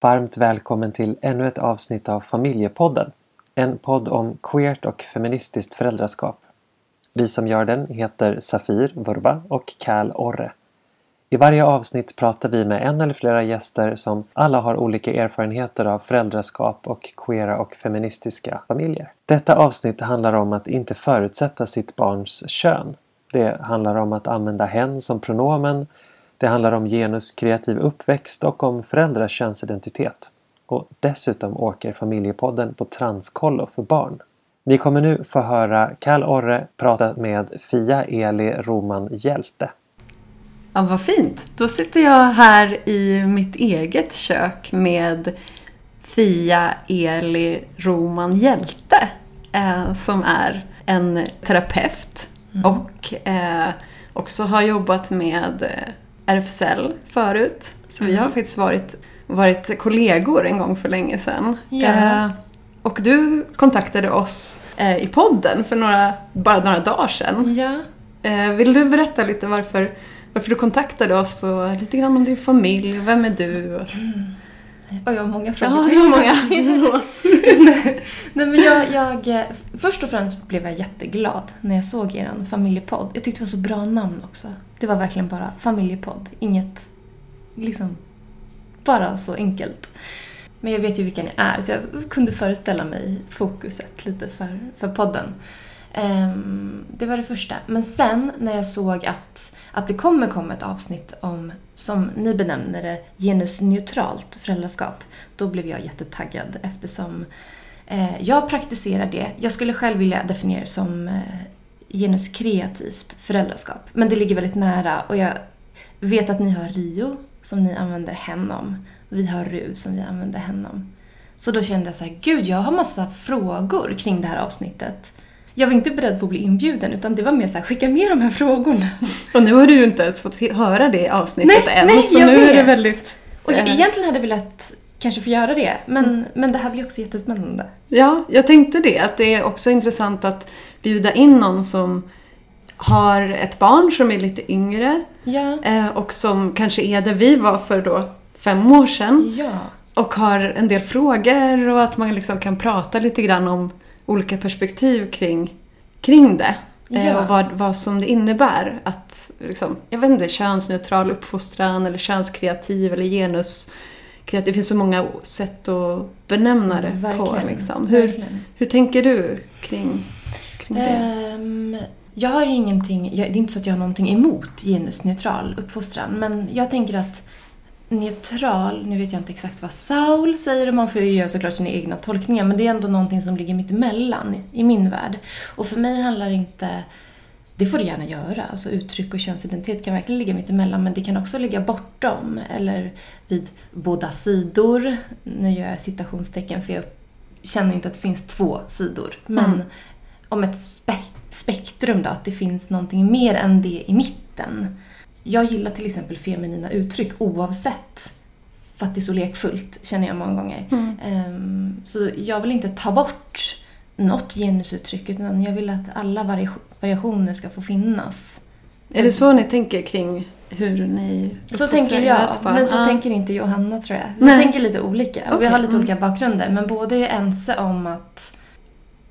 Varmt välkommen till ännu ett avsnitt av Familjepodden. En podd om queert och feministiskt föräldraskap. Vi som gör den heter Safir Vurba och Cal Orre. I varje avsnitt pratar vi med en eller flera gäster som alla har olika erfarenheter av föräldraskap och queera och feministiska familjer. Detta avsnitt handlar om att inte förutsätta sitt barns kön. Det handlar om att använda hen som pronomen. Det handlar om genuskreativ uppväxt och om föräldrars könsidentitet. Och dessutom åker Familjepodden på transkollo för barn. Ni kommer nu få höra Cal Orre prata med Fia Eli Roman Hjälte. Ja, vad fint. Då sitter jag här i mitt eget kök med Fia Eli Roman Hjälte eh, som är en terapeut mm. och eh, också har jobbat med eh, RFSL förut. Så mm. vi har faktiskt varit, varit kollegor en gång för länge sedan. Ja. Eh, och du kontaktade oss eh, i podden för några, bara några dagar sedan. Ja. Eh, vill du berätta lite varför varför du kontaktade oss och lite grann om din familj. Vem är du? Mm. Och jag har många frågor. Ja, jag har många. Nej, men jag, jag, först och främst blev jag jätteglad när jag såg er familjepodd. Jag tyckte det var så bra namn också. Det var verkligen bara familjepodd. Inget, liksom, bara så enkelt. Men jag vet ju vilka ni är, så jag kunde föreställa mig fokuset lite för, för podden. Ehm, det var det första. Men sen när jag såg att, att det kommer komma ett avsnitt om, som ni benämner det, genusneutralt föräldraskap, då blev jag jättetaggad eftersom eh, jag praktiserar det. Jag skulle själv vilja definiera det som eh, genuskreativt föräldraskap. Men det ligger väldigt nära och jag vet att ni har Rio som ni använder hen om. Vi har RU som vi använder hen om. Så då kände jag så här, gud jag har massa frågor kring det här avsnittet jag var inte beredd på att bli inbjuden utan det var mer så här, skicka med de här frågorna. Och nu har du ju inte ens fått höra det avsnittet nej, än. Nej, så jag nu vet. är det väldigt... Och jag, egentligen hade velat kanske få göra det, men, mm. men det här blir också jättespännande. Ja, jag tänkte det. Att det är också intressant att bjuda in någon som har ett barn som är lite yngre ja. Eh, och som kanske är där vi var för då fem år sedan. Ja. Och har en del frågor och att man liksom kan prata lite grann om olika perspektiv kring, kring det. Eh, ja. Och vad, vad som det innebär att, liksom, jag vet inte, könsneutral uppfostran eller könskreativ eller genus det finns så många sätt att benämna det Verkligen. på. Liksom. Hur, hur tänker du kring, kring det? Um, jag har ingenting, jag, det är inte så att jag har någonting emot genusneutral uppfostran, men jag tänker att neutral, nu vet jag inte exakt vad Saul säger och man får ju göra såklart sina egna tolkningar men det är ändå någonting som ligger mitt emellan i min värld. Och för mig handlar det inte det får det gärna göra. Alltså uttryck och könsidentitet kan verkligen ligga mitt emellan men det kan också ligga bortom eller vid båda sidor. Nu gör jag citationstecken för jag känner inte att det finns två sidor. Men mm. om ett spe spektrum då, att det finns någonting mer än det i mitten. Jag gillar till exempel feminina uttryck oavsett för att det är så lekfullt, känner jag många gånger. Mm. Um, så jag vill inte ta bort något genusuttryck utan jag vill att alla variationer ska få finnas. Är det så ni tänker kring hur ni Så tänker jag, men så ah. tänker inte Johanna tror jag. Vi Nej. tänker lite olika och okay. vi har lite mm. olika bakgrunder men båda är ense om att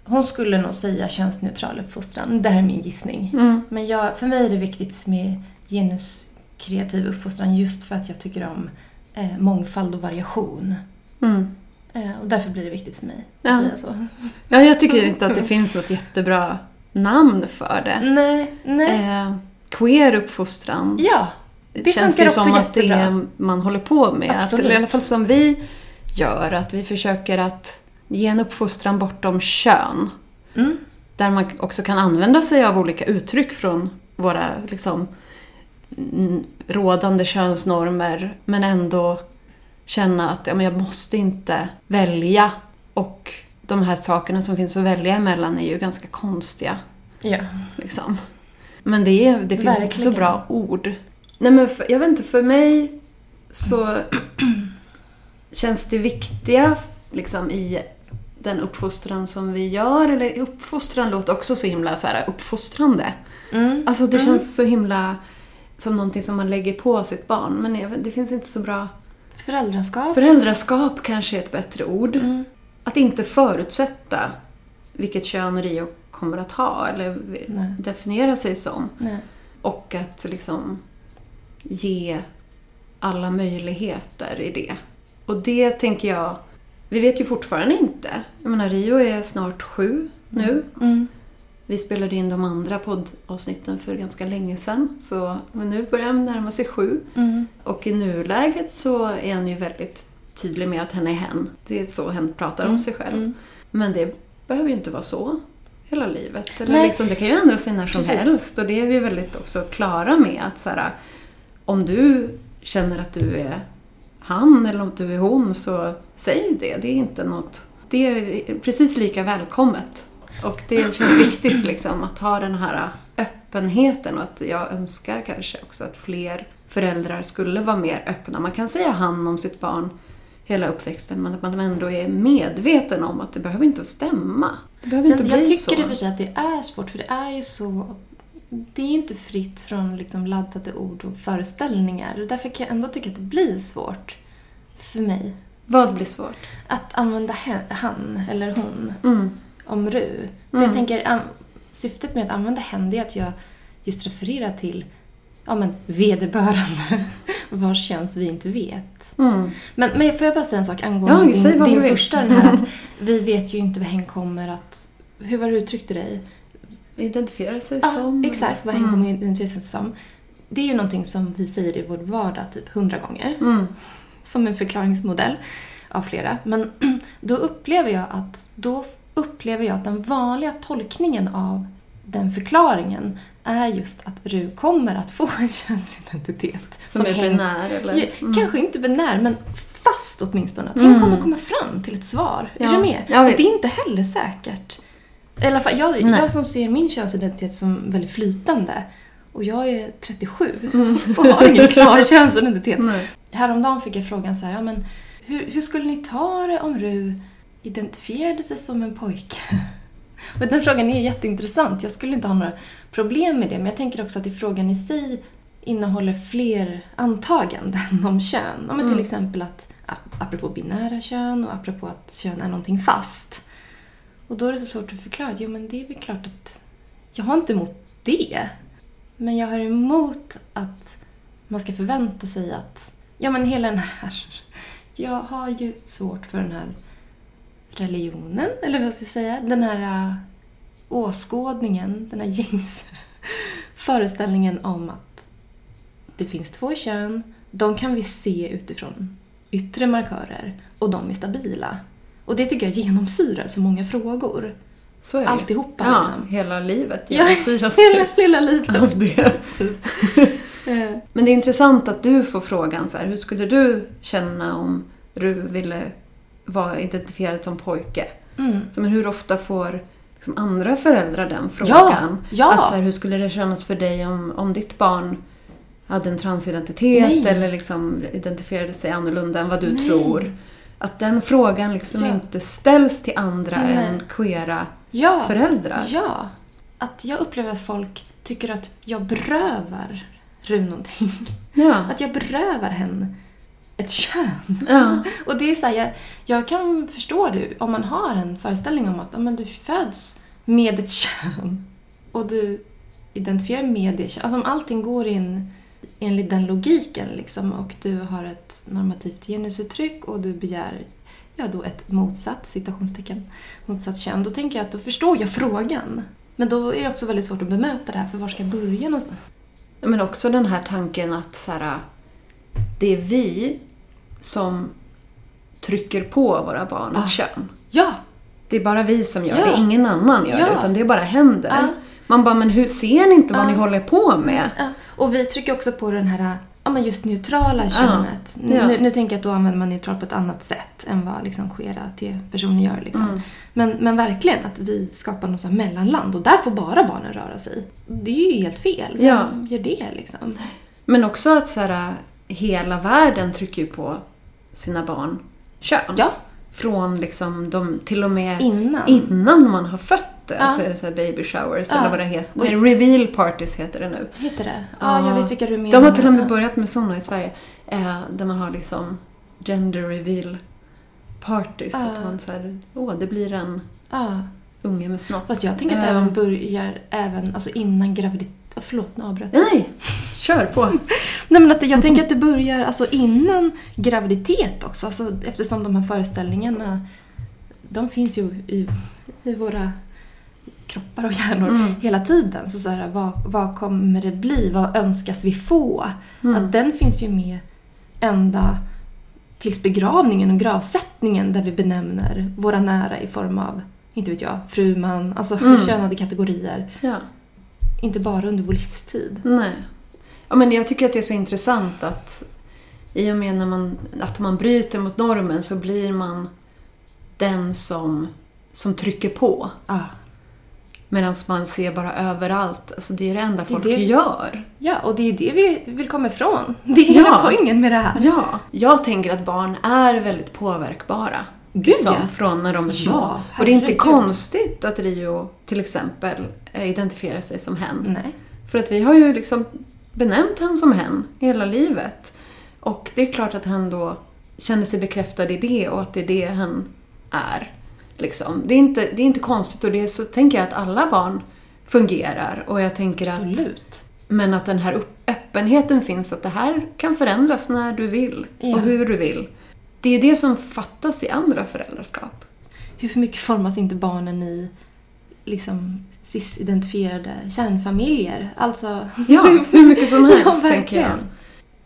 hon skulle nog säga könsneutral uppfostran. Det här är min gissning. Mm. Men jag, för mig är det viktigt med genuskreativ uppfostran just för att jag tycker om eh, mångfald och variation. Mm. Eh, och därför blir det viktigt för mig att ja. säga så. Ja, jag tycker inte att det finns något jättebra namn för det. Nej, nej. Eh, queer uppfostran. Ja, det känns ju som jättebra. att det är man håller på med. Absolut. Att, I alla fall som vi gör, att vi försöker att ge en uppfostran bortom kön. Mm. Där man också kan använda sig av olika uttryck från våra liksom, rådande könsnormer men ändå känna att ja, men jag måste inte välja. Och de här sakerna som finns att välja emellan är ju ganska konstiga. Ja. Liksom. Men det, är, det finns Verkligen. inte så bra ord. Nej men för, jag vet inte, för mig så känns det viktiga liksom i den uppfostran som vi gör, eller uppfostran låter också så himla så här, uppfostrande. Mm. Alltså det mm. känns så himla som någonting som man lägger på sitt barn. Men det finns inte så bra Föräldraskap. Föräldraskap kanske är ett bättre ord. Mm. Att inte förutsätta vilket kön Rio kommer att ha eller Nej. definiera sig som. Nej. Och att liksom ge alla möjligheter i det. Och det tänker jag, vi vet ju fortfarande inte. Jag menar Rio är snart sju nu. Mm. Vi spelade in de andra poddavsnitten för ganska länge sedan. Så men nu börjar han närma sig sju. Mm. Och i nuläget så är han ju väldigt tydlig med att hen är hen. Det är så hen pratar om Mm. sig själv. Mm. Men det behöver ju inte vara så hela livet. Eller Nej. liksom, det kan ju ändra sig när som Precis. helst. Och det är vi väldigt också klara med. att så här, Om du känner att du är han eller om du är hon så säg det. Det är inte något... Det är precis lika välkommet. Och det känns viktigt liksom att ha den här öppenheten och att jag önskar kanske också att fler föräldrar skulle vara mer öppna. Man kan säga han om sitt barn hela uppväxten men att man ändå är medveten om att det behöver inte stämma. Det behöver Sen, inte jag bli tycker så. i och för sig att det är svårt, för det är ju så... Det är inte fritt från liksom laddade ord och föreställningar. Därför kan jag ändå tycka att det blir svårt för mig Vad blir svårt? att använda han eller hon Mm. Om ru. För Mm. jag tänker, an- syftet med att använda hen är att jag just refererar till ja, men, vederbörande vars känns vi inte vet. Mm. Men, men får jag bara säga en sak angående Ja, din, din första, den här att vi vet ju inte vad hen kommer att... Hur var det du uttryckte dig? Identifiera sig Ja, som. exakt. Vad hen Mm. kommer att identifiera sig som. Det är ju någonting som vi säger i vår vardag typ hundra gånger. Mm. Som en förklaringsmodell av flera. Men då upplever jag att, då upplever jag att den vanliga tolkningen av den förklaringen är just att Ru kommer att få en könsidentitet. Som, är hen- binär eller? Mm. Kanske inte binär, men fast åtminstone. Att hen Mm. kommer komma fram till ett svar. Är Ja. du med? Ja, och det är inte heller säkert. I alla fall, jag, jag som ser min könsidentitet som väldigt flytande och jag är 37 Mm. och har ingen klar könsidentitet. Nej. Häromdagen fick jag frågan så här, ja, men hur, hur skulle ni ta det om Ru identifierade sig som en pojke? Och den frågan är jätteintressant. Jag skulle inte ha några problem med det, men jag tänker också att i frågan i sig innehåller fler antaganden om kön. Om till Mm. exempel att, ap- apropå binära kön och apropå att kön är någonting fast. Och då är det så svårt att förklara att jo, men det är väl klart att jag har inte emot det. Men jag har emot att man ska förvänta sig att, ja men hela den här, jag har ju svårt för den här religionen, eller vad ska jag säga, den här äh, åskådningen, den här gängse föreställningen om att det finns två kön, de kan vi se utifrån yttre markörer och de är stabila. Och det tycker jag genomsyrar så många frågor. Så är det. Alltihopa Ja, liksom. hela livet Ja, genomsyras Hela lilla livet. av det. Eh, Men det är intressant att du får frågan så här, hur skulle du känna om du ville vara identifierad som pojke? Mm. Så, men hur ofta får liksom andra föräldrar den frågan? ja. Att så här, hur skulle det kännas för dig om, om ditt barn hade en transidentitet Nej. eller liksom identifierade sig annorlunda än vad du Nej. tror? Att den frågan liksom Ja. inte ställs till andra Nej. än queera Ja. föräldrar. Ja. Att jag upplever att folk tycker att jag berövar Rune någonting. Ja. Att jag berövar henne ett kön. Ja. Och det är så här, jag, jag kan förstå det om man har en föreställning om att men du föds med ett kön och du identifierar med det. Alltså om allting går in enligt den logiken liksom och du har ett normativt genusuttryck och du begär ja, då ett motsatt, citationstecken, motsatt kön. Då tänker jag att då förstår jag frågan. Men då är det också väldigt svårt att bemöta det här, för var ska jag börja någonstans? Men också den här tanken att så här, det är vi som trycker på våra barn ett Ah. kön. Ja! Det är bara vi som gör Ja. det, ingen annan gör Ja. det, utan det bara händer. Ja. Man bara, men hur ser ni inte vad ni håller på med? Ja, och vi trycker också på den här ja, men just neutrala könet. Ja. Nu, nu tänker jag att då använder man neutral på ett annat sätt än vad liksom queera T-personer gör. Liksom. Mm. Men, men verkligen att vi skapar något mellanland och där får bara barnen röra sig. Det är ju helt fel. Vem Ja. gör det liksom? Men också att så här, hela världen trycker ju på sina barn kön. Ja, Från liksom de, till och med innan. innan man har fött det Ja. så är det så baby showers eller vad det heter. Reveal parties heter det nu. Heter det? Ja, jag vet vilka du menar. De har till och med börjat med sådana i Sverige. Eh, där man har liksom gender reveal parties. Ja. Att man så här, åh det blir en Ja. unge med snopp. Fast jag tänker att det Ehm. även börjar även alltså innan graviditet. Förlåt, nu avbröt jag. Nej, kör på. Nej men att jag tänker att det börjar alltså innan graviditet också. Alltså, eftersom de här föreställningarna, de finns ju i, i våra kroppar och hjärnor Mm. hela tiden. Så, så här, vad, vad kommer det bli? Vad önskas vi få? Mm. Att den finns ju med ända tills begravningen och gravsättningen där vi benämner våra nära i form av, inte vet jag, fru, man, alltså Mm. könade kategorier. Ja. Inte bara under vår livstid. Nej. Ja, men jag tycker att det är så intressant att i och med när man, att man bryter mot normen så blir man den som, som trycker på. Ah. Medan man ser bara överallt. Alltså det är det enda Det folk det- gör. Ja, och det är det vi vill komma ifrån. Det är Ja. hela poängen med det här. Ja. Jag tänker att barn är väldigt påverkbara. Gud, liksom, ja. Från när de är små. Ja, och det är inte konstigt att Rio till exempel eh, identifierar sig som hen. Nej. För att vi har ju liksom benämnt henne som hen hela livet. Och det är klart att han då känner sig bekräftad i det och att det är det hen är. Liksom. Det, är inte, det är inte konstigt och det är så tänker jag att alla barn fungerar. Och jag tänker att, Absolut. men att den här öppenheten finns, att det här kan förändras när du vill Ja. och hur du vill. Det är ju det som fattas i andra föräldraskap. Hur mycket formas inte barnen i liksom cis-identifierade kärnfamiljer? Alltså... Ja, hur mycket som helst Ja, tänker jag.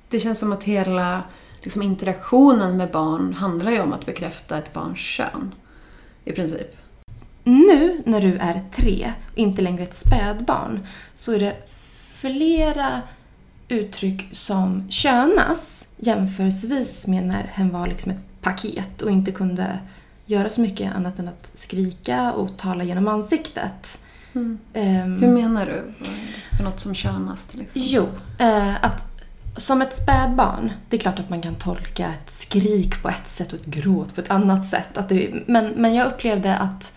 Det känns som att hela liksom, interaktionen med barn handlar ju om att bekräfta ett barns kön. I princip. Nu när du är tre och inte längre ett spädbarn så är det flera uttryck som könas jämförelsevis med när hen var liksom ett paket och inte kunde göra så mycket annat än att skrika och tala genom ansiktet. Ehm, Hur menar du? För något som könas till exempel? Jo, eh, att som ett spädbarn, det är klart att man kan tolka ett skrik på ett sätt och ett gråt på ett annat sätt. Att det, men, men jag upplevde att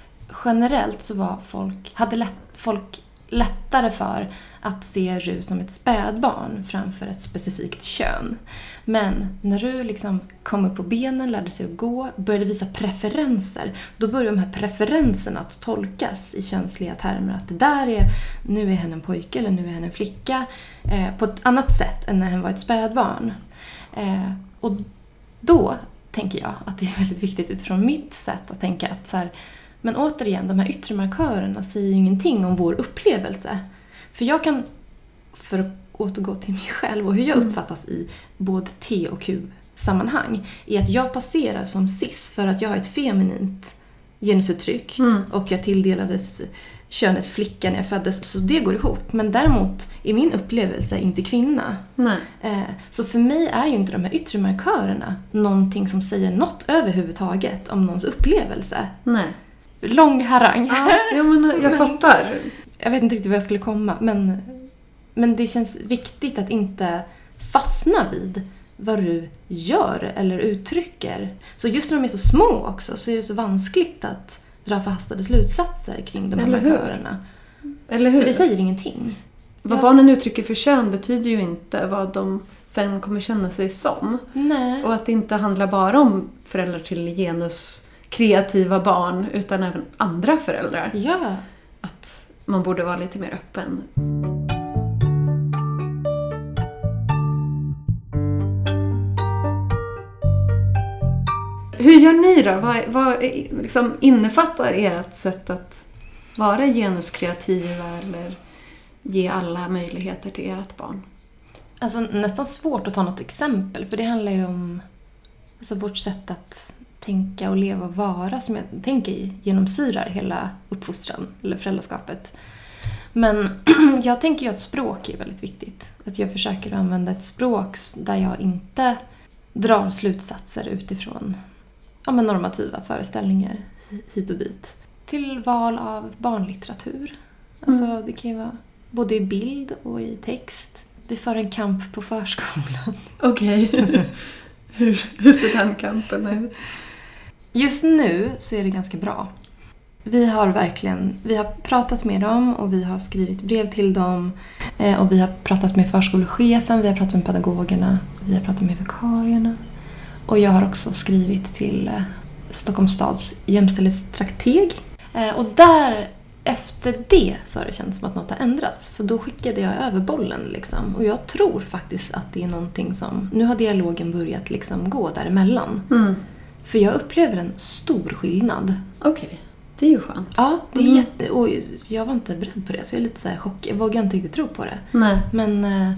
generellt så var folk, hade lätt, folk lättare för att se Ru som ett spädbarn framför ett specifikt kön. Men när du liksom kom upp på benen, lärde sig att gå, började visa preferenser, då började de här preferenserna att tolkas i könsliga termer. Att det där är, nu är hen en pojke eller nu är hen en flicka. Eh, på ett annat sätt än när hen var ett spädbarn. Eh, och då tänker jag att det är väldigt viktigt utifrån mitt sätt att tänka att så här, men återigen, de här yttre markörerna säger ju ingenting om vår upplevelse. För jag kan, för att återgå till mig själv och hur jag uppfattas i både T och Q-sammanhang, är att jag passerar som cis för att jag har ett feminint genusuttryck Mm. och jag tilldelades könet flicka när jag föddes, så det går ihop. Men däremot är min upplevelse inte kvinna. Nej. Eh, Så för mig är ju inte de här yttre markörerna någonting som säger något överhuvudtaget om någons upplevelse. Nej. Lång harang. Ja, jag, menar, jag fattar. Jag vet inte riktigt vad jag skulle komma, men, men det känns viktigt att inte fastna vid vad du gör eller uttrycker. Så just när de är så små också så är det så vanskligt att dra förhastade slutsatser kring de här Eller hur? markörerna. Eller hur? För det säger ingenting. Vad Ja. barnen uttrycker för kön betyder ju inte vad de sen kommer känna sig som. Nej. Och att det inte handlar bara om föräldrar till genuskreativa barn utan även andra föräldrar. Ja. Att man borde vara lite mer öppen. Hur gör ni då? Vad, vad liksom innefattar ert sätt att vara genuskreativa eller ge alla möjligheter till ert barn? Alltså nästan svårt att ta något exempel för det handlar ju om alltså, vårt sätt att tänka och leva och vara som jag tänker genomsyrar hela uppfostran eller föräldraskapet. Men jag tänker ju att språk är väldigt viktigt. Att jag försöker använda ett språk där jag inte drar slutsatser utifrån ja, men normativa föreställningar hit och dit. Till val av barnlitteratur. Alltså det kan ju vara både i bild och i text. Vi för en kamp på förskolan. Okej. hur, hur ser den kampen ut? Just nu så är det ganska bra. Vi har verkligen vi har pratat med dem och vi har skrivit brev till dem. eh, Och vi har pratat med förskolechefen, vi har pratat med pedagogerna, vi har pratat med vikarierna. Och jag har också skrivit till eh, Stockholms stads jämställdhetstrateg. Eh, och där, efter det, så har det känts som att något har ändrats. För då skickade jag över bollen liksom. Och jag tror faktiskt att det är någonting som... Nu har dialogen börjat liksom gå däremellan. Mm. För jag upplever en stor skillnad. Okej, det är ju skönt. Ja, det är Mm. jätte... Och jag var inte beredd på det, så jag är lite så här chock. Jag vågar inte riktigt tro på det. Nej. Men eh,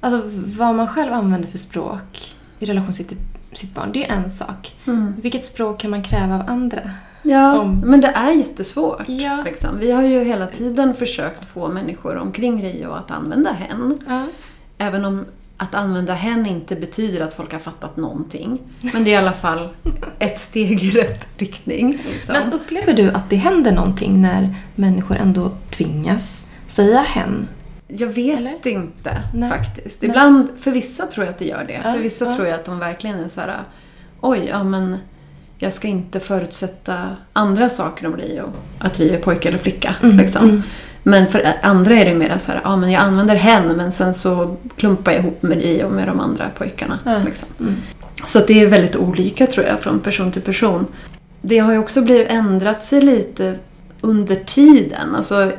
alltså, vad man själv använder för språk i relation till sitt, barn, det är en sak. Mm. Vilket språk kan man kräva av andra? Ja, Om- men det är jättesvårt. Ja. Liksom. Vi har ju hela tiden försökt få människor omkring Rio att använda hen. Ja. Även om att använda hen inte betyder att folk har fattat någonting. Men det är i alla fall ett steg i rätt riktning. Liksom. Men upplever du att det händer någonting när människor ändå tvingas säga hen? Jag vet Eller? inte Nej. faktiskt. Nej. Ibland, för vissa tror jag att det gör det. Ja, för vissa ja. tror jag att de verkligen är så här. Oj, ja men jag ska inte förutsätta andra saker om Rio. Att Rio är pojke eller flicka. Mm, liksom. mm. Men för andra är det mer så här, ja men jag använder hen men sen så klumpar jag ihop med Rio med de andra pojkarna. Liksom. Mm. Så att det är väldigt olika tror jag från person till person. Det har ju också blivit ändrat sig lite under tiden. Alltså,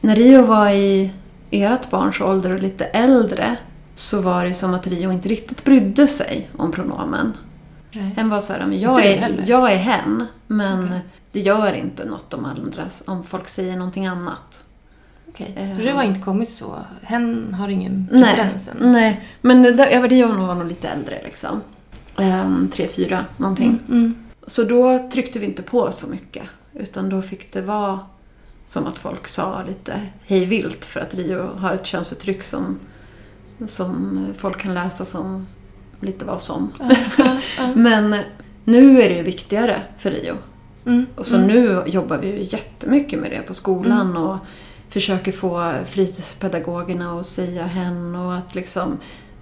när Rio var i ert barns ålder och lite äldre så var det som att Rio inte riktigt brydde sig om pronomen. Nej. Hen var så här, men jag, är, jag är hen men Okej. det gör inte något om andra, om folk säger någonting annat. Okej. Eh. För du har inte kommit så. Hen har ingen Nej, preferens än. nej. men det där, Rio var nog lite äldre liksom. Ehm, tre, fyra någonting. Mm. Mm. Så då tryckte vi inte på så mycket. Utan då fick det vara som att folk sa lite hej vilt för att Rio har ett könsuttryck som, som folk kan läsa som lite vad som. Ja, ja, ja. Men nu är det ju viktigare för Rio. Mm. Och så mm. nu jobbar vi ju jättemycket med det på skolan och försöker få fritidspedagogerna att säga hen och att liksom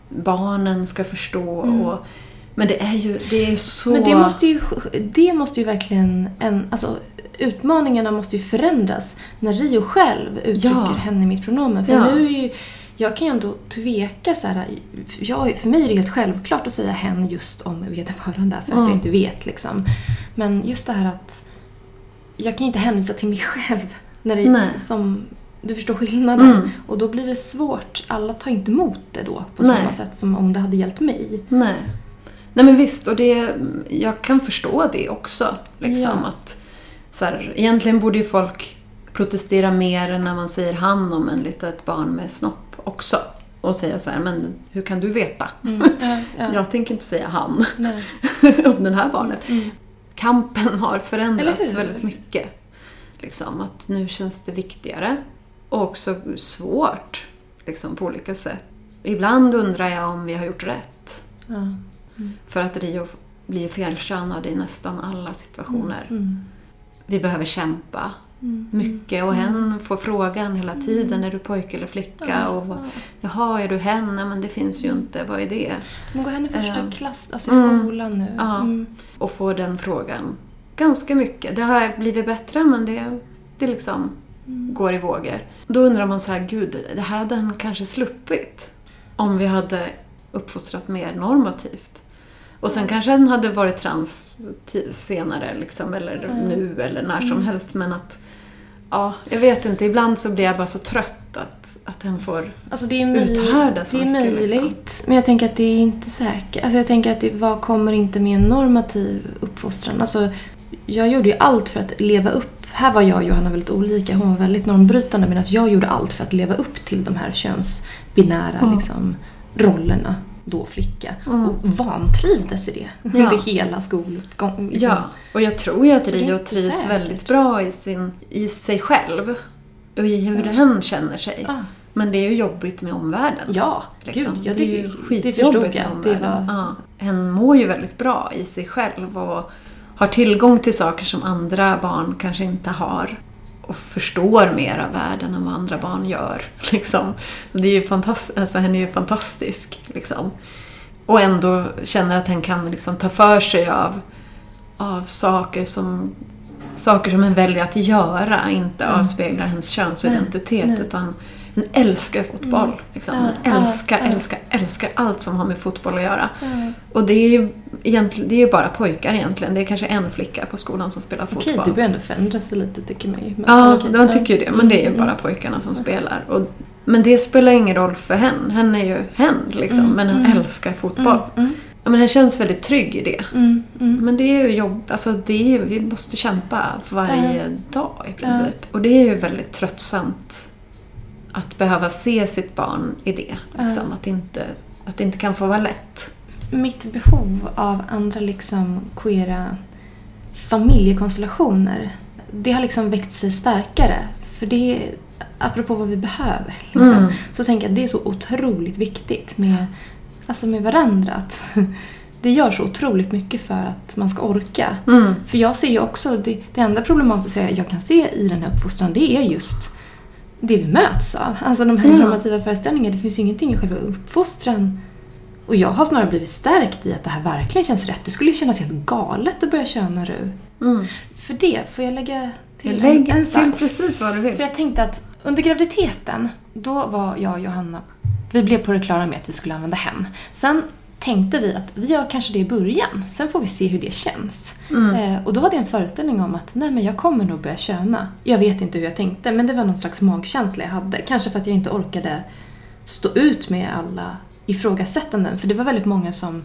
barnen ska förstå. Mm. Och, men det är ju det är ju så... Men det måste ju, det måste ju verkligen... En, alltså, utmaningarna måste ju förändras när Rio själv uttrycker Ja. hen i mitt pronomen. För Ja. nu är ju, jag kan ju ändå tveka så här, jag, För mig är det helt självklart att säga hen just om vederbörande för att Mm. jag inte vet liksom. Men just det här att jag kan inte hänvisa till mig själv. När det, Nej. som, du förstår skillnaden. Mm. Och då blir det svårt. Alla tar inte emot det då på Nej. samma sätt som om det hade gällt mig. Nej. Nej men visst, och det, jag kan förstå det också. Liksom, Ja. att, så här, egentligen borde ju folk protestera mer när man säger han om en litet barn med snopp också. Och säga så här, men hur kan du veta? Mm. Ja, ja. Jag tänker inte säga han om det här barnet. Mm. Kampen har förändrats väldigt mycket. Liksom, att nu känns det viktigare och också svårt liksom, på olika sätt. Ibland undrar jag om vi har gjort rätt. Ja. För att Rio blir felkönad i nästan alla situationer. Mm. Vi behöver kämpa Mm. mycket och hen får frågan hela tiden, är du pojke eller flicka? Och, Jaha, är du hen? Nej, men det finns ju inte, vad är det? Men går hen i första Eh, klass, alltså i mm. skolan nu? Ja. Mm. Och får den frågan ganska mycket. Det har blivit bättre men det, det liksom Mm. går i vågor. Då undrar man så här, gud, det här hade han kanske sluppit om vi hade uppfostrat mer normativt. Och sen kanske han hade varit trans senare, liksom, eller Mm. nu eller när som Mm. helst. Men att, ja, jag vet inte. Ibland så blir jag bara så trött att, att han får Alltså det är, uthärda så det är mycket. möjligt, Liksom. men jag tänker att det är inte säkert. Alltså jag tänker att det vad kommer inte med en normativ uppfostran? Alltså, jag gjorde ju allt för att leva upp. Här var jag och Johanna väldigt olika. Hon var väldigt normbrytande medan jag gjorde allt för att leva upp till de här könsbinära Mm. liksom, rollerna. Då flicka. Mm. Och vantrivdes i det Ja. under hela skolgången. Liksom. Ja, och jag tror ju att är Rio trivs säkert. väldigt bra i, sin, i sig själv. Och i hur hen känner sig. Ah, Men det är ju jobbigt med omvärlden. ja, liksom. gud. Ja, det är det, ju det skitjobbigt med jag. Det omvärlden. var, ja. Hen mår ju väldigt bra i sig själv och har tillgång till saker som andra barn kanske inte har. Och förstår mer av världen än vad andra barn gör. Liksom. Det är ju fantastiskt, alltså, hen är ju fantastisk. Liksom. Och ändå känner att hen kan liksom, ta för sig av, av saker som saker som en väljer att göra inte Mm. avspeglar hennes könsidentitet Nej, nej. utan den älskar fotboll. Liksom. Ja, Den ja, älskar, ja. älskar, älskar allt som har med fotboll att göra. Ja. Och det är ju egentligen, det är ju bara pojkar egentligen. Det är kanske en flicka på skolan som spelar fotboll. Okej, det börjar ändå förändra sig lite tycker man ju. Men, Ja, okej, de tycker ju det. Men det är ju Mm, bara pojkarna som spelar. Och, men det spelar ingen roll för henne. Hen är ju hen liksom. Mm, men hen mm. älskar fotboll. Mm, Ja, men hen känns väldigt trygg i det. mm, mm, Men det är ju jobb, alltså det är vi måste kämpa för varje dag i princip. Och det är ju väldigt tröttsamt att behöva se sitt barn i det. Liksom. Att, inte, att det inte kan få vara lätt. Mitt behov av andra liksom queera familjekonstellationer, det har liksom växt sig starkare. För det, apropå vad vi behöver, liksom, Mm. så tänker jag att det är så otroligt viktigt med, alltså med varandra. Att det gör så otroligt mycket för att man ska orka. Mm. För jag ser ju också, det, det enda problematiska jag kan se i den här uppfostran, det är just det vi möts av. Alltså de här Ja. normativa föreställningarna, det finns ju ingenting i själva uppfostran. Och jag har snarare blivit stärkt i att det här verkligen känns rätt. Det skulle ju kännas helt galet att börja köna nu. Mm. För det får jag lägga till Lägg en, en sak. till precis vad du vill. För jag tänkte att under graviditeten, då var jag och Johanna, vi blev på det klara med att vi skulle använda hen. Sen tänkte vi att vi gör kanske det i början, sen får vi se hur det känns. Mm. Eh, och då hade jag en föreställning om att nej men jag kommer nog börja köna. Jag vet inte hur jag tänkte, men det var någon slags magkänsla jag hade. Kanske för att jag inte orkade stå ut med alla ifrågasättanden. För det var väldigt många som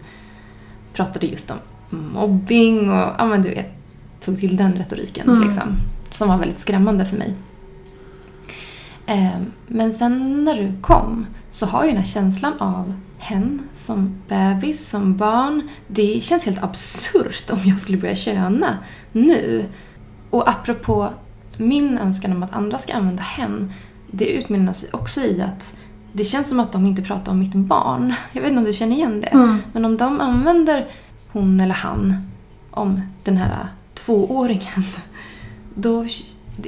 pratade just om mobbing och ja men du vet, tog till den retoriken Mm. liksom. Som var väldigt skrämmande för mig. Eh, men sen när du kom så har ju den här känslan av hen som bebis, som barn. Det känns helt absurt om jag skulle börja köna nu. Och apropå min önskan om att andra ska använda hen, det utmynnar sig också i att det känns som att de inte pratar om mitt barn. Jag vet inte om du känner igen det. Mm. Men om de använder hon eller han om den här tvååringen, då...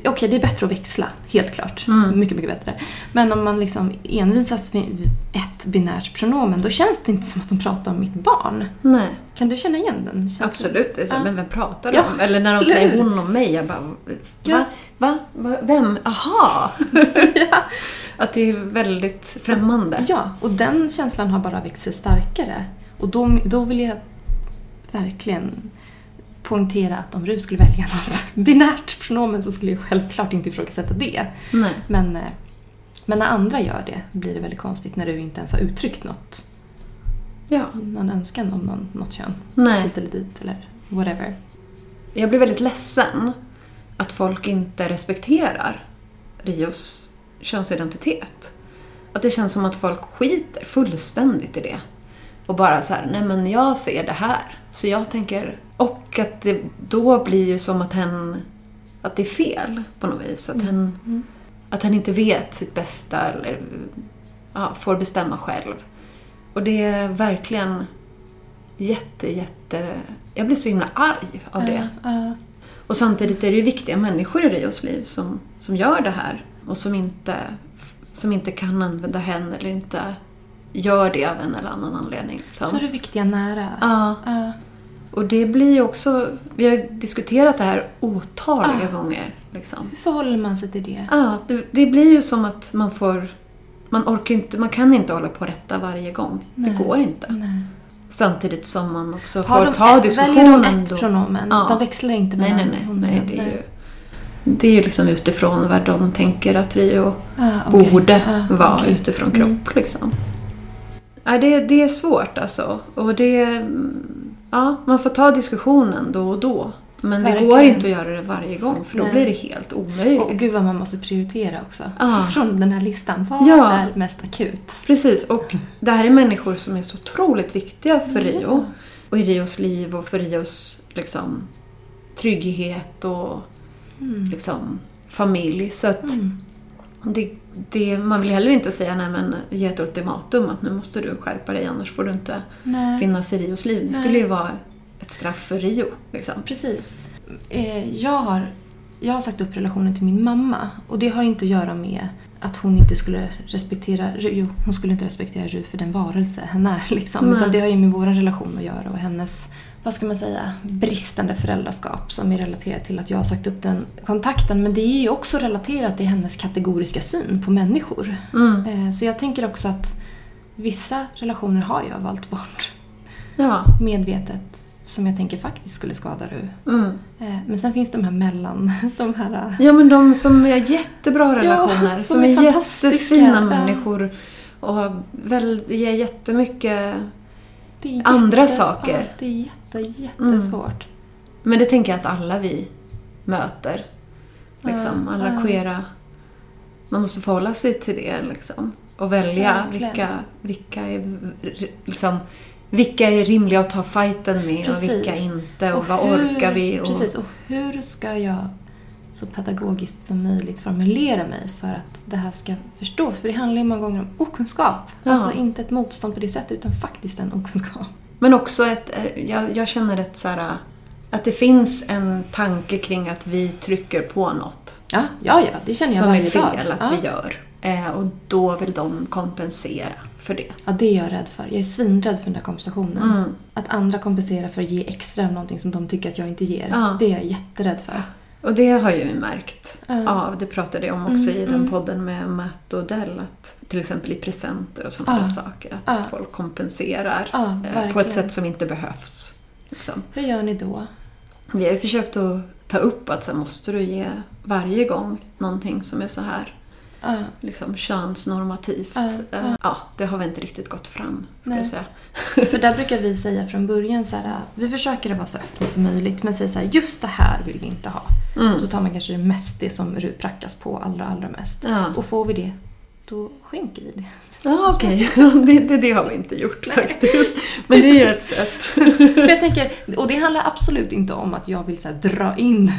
Okej, det är bättre att växla, helt klart. Mm. Mycket, mycket bättre. Men om man liksom envisas vid ett binärt pronomen, då känns det inte som att de pratar om mitt barn. Nej, Kan du känna igen den känslan? absolut. Det är så, Ja. Men vem pratar de Ja, om? Eller när de säger hon om mig, jag bara... Va? Ja. Va? Va? Vem? Aha! ja. Att det är väldigt främmande. ja, och den känslan har bara växt sig starkare. Och då, då vill jag verkligen poängtera att om Rut skulle välja något binärt pronomen så skulle jag självklart inte ifrågasätta det. Nej. Men, eh, men när andra gör det blir det väldigt konstigt när du inte ens har uttryckt något, Ja. någon önskan om någon, något kön. Nej. Hit eller dit eller whatever. Jag blir väldigt ledsen att folk inte respekterar Rios könsidentitet. Att det känns som att folk skiter fullständigt i det. Och bara så här, nej men jag ser det här. Så jag tänker... Och att det då blir ju som att hen... Att det är fel på något vis. Att hen, Mm. att hen inte vet sitt bästa eller ja, får bestämma själv. Och det är verkligen jätte, jätte... Jag blir så himla arg av det. Ja, ja. Och samtidigt är det ju viktiga människor i Rios liv som, som gör det här och som inte, som inte kan använda henne eller inte gör det av en eller annan anledning. Liksom. Så är det viktiga nära. Ja, Ja. och det blir också... Vi har diskuterat det här otaliga Ah. gånger. Liksom. Hur förhåller man sig till det? Ja, det, det blir ju som att man får... Man orkar inte, man kan inte hålla på och rätta varje gång. Nej. Det går inte. Nej. Samtidigt som man också Har får de ta ett, diskussionen. väljer de ett då. pronomen? Ja. De växlar inte Nej, nej, mellan nej. hon nej och- det, är ju, det är ju liksom utifrån vad de tänker att Rio Ah, okej. borde Ah, vara okej. utifrån Mm. kropp. Liksom. Ja, det, det är svårt alltså. Och det... Ja, man får ta diskussionen då och då. Men det går Verkligen. inte att göra det varje gång för då Nej. blir det helt omöjligt. Och gud vad man måste prioritera också. Ah. Från den här listan. Vad Ja. är mest akut? Precis, och det här är människor som är så otroligt viktiga för Ja. Rio. Och i Rios liv och för Rios liksom, trygghet och Mm. liksom, familj. Så att Mm. Det, det, man vill heller inte säga nej men ge ett ultimatum att nu måste du skärpa dig annars får du inte Nej. finnas i Rios liv. Det Nej. skulle ju vara ett straff för Rio. Liksom. Precis. Eh, Jag har, jag har sagt upp relationen till min mamma och det har inte att göra med att hon inte skulle respektera. Jo, hon skulle inte respektera Ru för den varelse hen är. Liksom. Nej. Utan det har ju med vår relation att göra och hennes, vad ska man säga, bristande föräldraskap som är relaterat till att jag har sagt upp den kontakten. Men det är ju också relaterat till hennes kategoriska syn på människor. Mm. Eh, Så jag tänker också att vissa relationer har jag valt bort Ja. medvetet som jag tänker faktiskt skulle skada Ru. Mm. Eh, Men sen finns de här mellan, de här... Ja, men de som är jättebra relationer, som som, är är, jättefina Ja. människor och väl, ger jättemycket... Andra saker. Det är jätte, jättesvårt. Men det tänker jag att alla vi möter. Liksom, alla ja. queera. Man måste förhålla sig till det liksom. Och välja Verkligen. vilka, vilka, är, liksom, vilka är rimliga att ta fighten med Precis. och vilka inte. Och, Och vad hur- orkar vi? Och, Precis, och hur ska jag så pedagogiskt som möjligt formulera mig för att det här ska förstås? För det handlar ju många gånger om okunskap. Ja. Alltså inte ett motstånd på det sättet utan faktiskt en okunskap. Men också ett, eh, jag, jag känner ett så här, att det finns en tanke kring att vi trycker på något Ja, ja, ja det känner jag som är dag. fel att ja. vi gör. Eh, och då vill de kompensera för det. Ja, det är jag rädd för. Jag är svinrädd för den där kompensationen. Mm. Att andra kompenserar för att ge extra av någonting som de tycker att jag inte ger. Ja. Det är jag jätterädd för. Och det har ju vi märkt Ja. av, det pratade jag om också Mm, i den mm. podden med Matt och Dell, att till exempel i presenter och sådana där saker, att Ja. folk kompenserar Ja, eh, på ett sätt som inte behövs. Liksom. Hur gör ni då? Vi har ju försökt att ta upp att så måste du ge varje gång någonting som är så här Ja. liksom könsnormativt. Ja, Eh, ja. det har vi inte riktigt gått fram, Nej. jag säga. För där brukar vi säga från början så här, vi försöker att vara så öppna som möjligt men säger så här, just det här vill vi inte ha. Mm. Så tar man kanske det mest det som prackas på allra, allra mest. Och får vi det, då skänker vi det. Ja okej. det, det, det har vi inte gjort faktiskt. Men det är ju ett sätt. För jag tänker, och det handlar absolut inte om att jag vill så här, dra in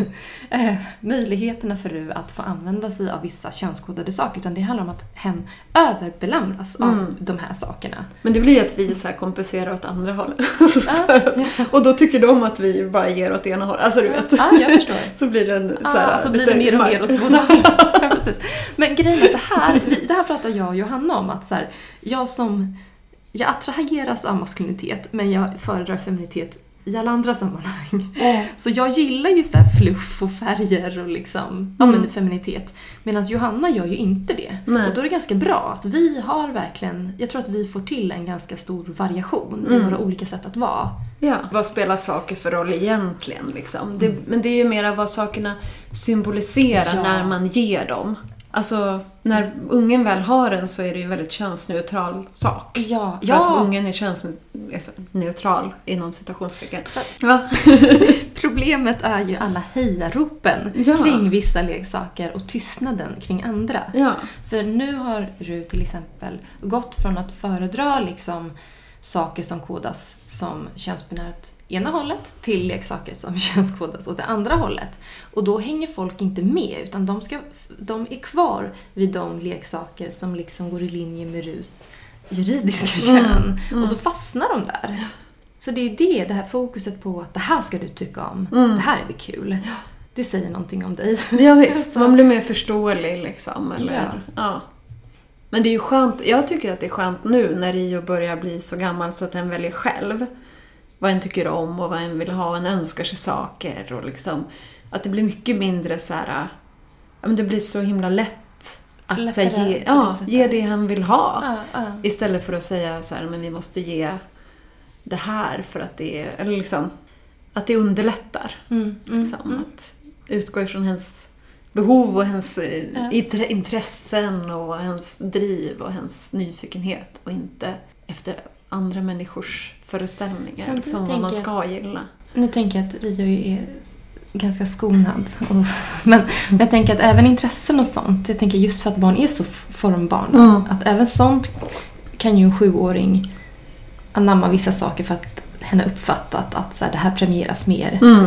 eh, möjligheterna för Ru att få använda sig av vissa könskodade saker. Utan det handlar om att hen överbelamras av Mm. de här sakerna. Men det blir att vi så här kompenserar åt andra hållet. Så Ja, här, och då tycker de att vi bara ger åt ena hållet. Alltså du vet. ja jag förstår. Så blir det en så Ja, här, så blir det mer och mer åt båda hållen. Men grejen är att det här, vi, det här pratar jag och Johanna om. Att så här, jag som jag attraheras av maskulinitet men jag föredrar feminitet i alla andra sammanhang. Så jag gillar ju så här fluff och färger och liksom, ja Mm. men feminitet. Medan Johanna gör ju inte det. Nej. Och då är det ganska bra att vi har verkligen, jag tror att vi får till en ganska stor variation i Mm. våra olika sätt att vara. Ja. Vad spelar saker för roll egentligen? Liksom? Det, men det är ju mera vad sakerna symboliserar Ja. när man ger dem. Alltså, när ungen väl har den så är det ju en väldigt könsneutral sak. Ja, För att ungen är könsneutral inom citationstecken. Ja. Problemet är ju alla hejaropen Ja. kring vissa leksaker och tystnaden kring andra. ja. För nu har Ru till exempel gått från att föredra liksom saker som kodas som könsbinärt ena hållet till leksaker som könskodas åt det andra hållet. Och då hänger folk inte med utan de, ska, de är kvar vid de leksaker som liksom går i linje med Rus juridiska Mm, kön. mm. Och så fastnar de där. Så det är det, det här fokuset på att det här ska du tycka om. Mm. Det här är väl kul. Det säger någonting om dig. Ja, visst, man blir mer förståelig liksom. Eller, Ja. ja. Men det är ju skönt, jag tycker att det är skönt nu när Rio börjar bli så gammal så att den väljer själv vad en tycker om och vad en vill ha. En önskar sig saker och liksom att det blir mycket mindre så här, ja men det blir så himla lätt att Lättare säga, ge, det ja, sättet. ge det han vill ha. Ja, ja. Istället för att säga så här, men vi måste ge det här för att det är, eller liksom, att det underlättar. Mm, mm, Liksom, mm. Att utgå ifrån hennes behov och hennes eh, Ja. intre- intressen och hennes driv och hennes nyfikenhet och inte efter andra människors föreställningar. Samtidigt Liksom, vad man ska gilla. Nu tänker jag att Rio är ganska skonad. Och, men, men jag tänker att även intressen och sånt, jag tänker just för att barn är så formbarn, Mm. att även sånt kan ju en sjuåring anamma vissa saker för att hen har uppfattat att så här, det här premieras mer Mm.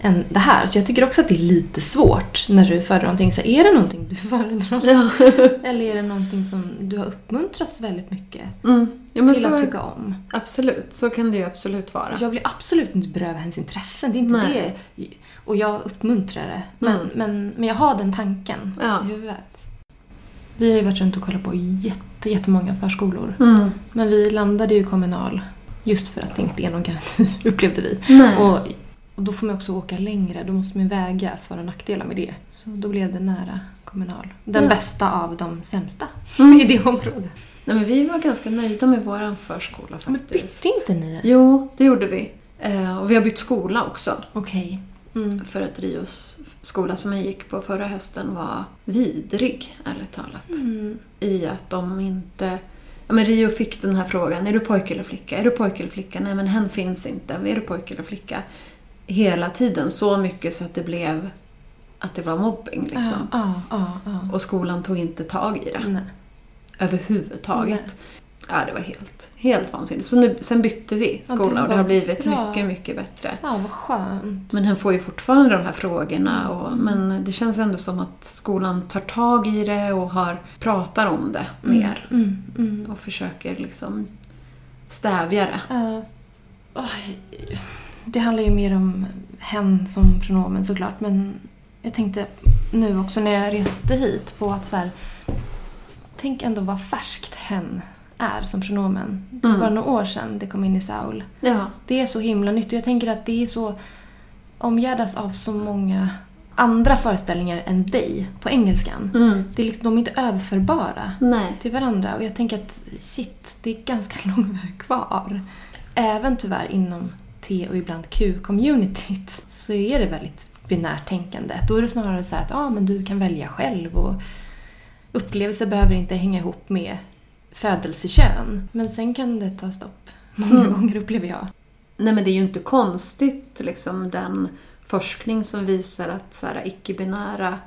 än det här. Så jag tycker också att det är lite svårt när du föredrar någonting. Så här, är det någonting du föredrar? Ja. Eller är det någonting som du har uppmuntrats väldigt mycket Mm. Ja, men till så, att tycka om? absolut. Så kan det ju absolut vara. Jag vill absolut inte beröva hennes intressen, det är inte Nej. det. Och jag uppmuntrar det. Men, Mm. men, men jag har den tanken Ja. i huvudet. Vi har ju varit runt och kollat på jätte, jättemånga förskolor. Mm. Men vi landade ju i kommunal just för att det inte är någon garanti, upplevde vi. Nej. Och, och då får man också åka längre, då måste man väga för och nackdelar med det. Så då blev det nära kommunal. Den Ja. bästa av de sämsta Mm. i det området. Nej, men vi var ganska nöjda med vår förskola Men faktiskt. bytte inte ni? Jo, det gjorde vi. Eh, och vi har bytt skola också. Okej. Mm. För att Rios skola som jag gick på förra hösten var vidrig, ärligt talat. Mm. I att de inte... Ja, men Rio fick den här frågan, är du pojke eller flicka? Är du pojke eller flicka? Nej, men hen finns inte. Är du pojke eller flicka? Hela tiden, så mycket så att det blev att det var mobbing. Liksom. Ja, ja, ja. Och skolan tog inte tag i det Nej. Överhuvudtaget. Nej. Ja, det var helt, helt vansinnigt. Så nu, sen bytte vi Ja, skola det och det har blivit bra. mycket, mycket bättre. Ja, vad skönt. Men han får ju fortfarande de här frågorna. Och, Men det känns ändå som att skolan tar tag i det och har, pratar om det mer. Mm, mm. Och försöker liksom stävja det. Ja. Oj. det handlar ju mer om hen som pronomen såklart. Men jag tänkte nu också när jag reste hit på att så här, Tänk ändå vad färskt hen är som pronomen. Det var Mm. bara några år sedan det kom in i Saul. Ja. Det är så himla nytt och jag tänker att det är så omgärdas av så många andra föreställningar än dig på engelskan. Mm. Det är liksom, de är inte överförbara Nej. till varandra. Och jag tänker att shit, det är ganska lång väg kvar. Även tyvärr inom T och ibland Q-communityt så är det väldigt binärt tänkande. Då är det snarare så här att ah, men du kan välja själv och upplevelser behöver inte hänga ihop med födelsekön. Men sen kan det ta stopp. Många Mm. gånger upplever jag. Nej men det är ju inte konstigt liksom den forskning som visar att så här, icke-binära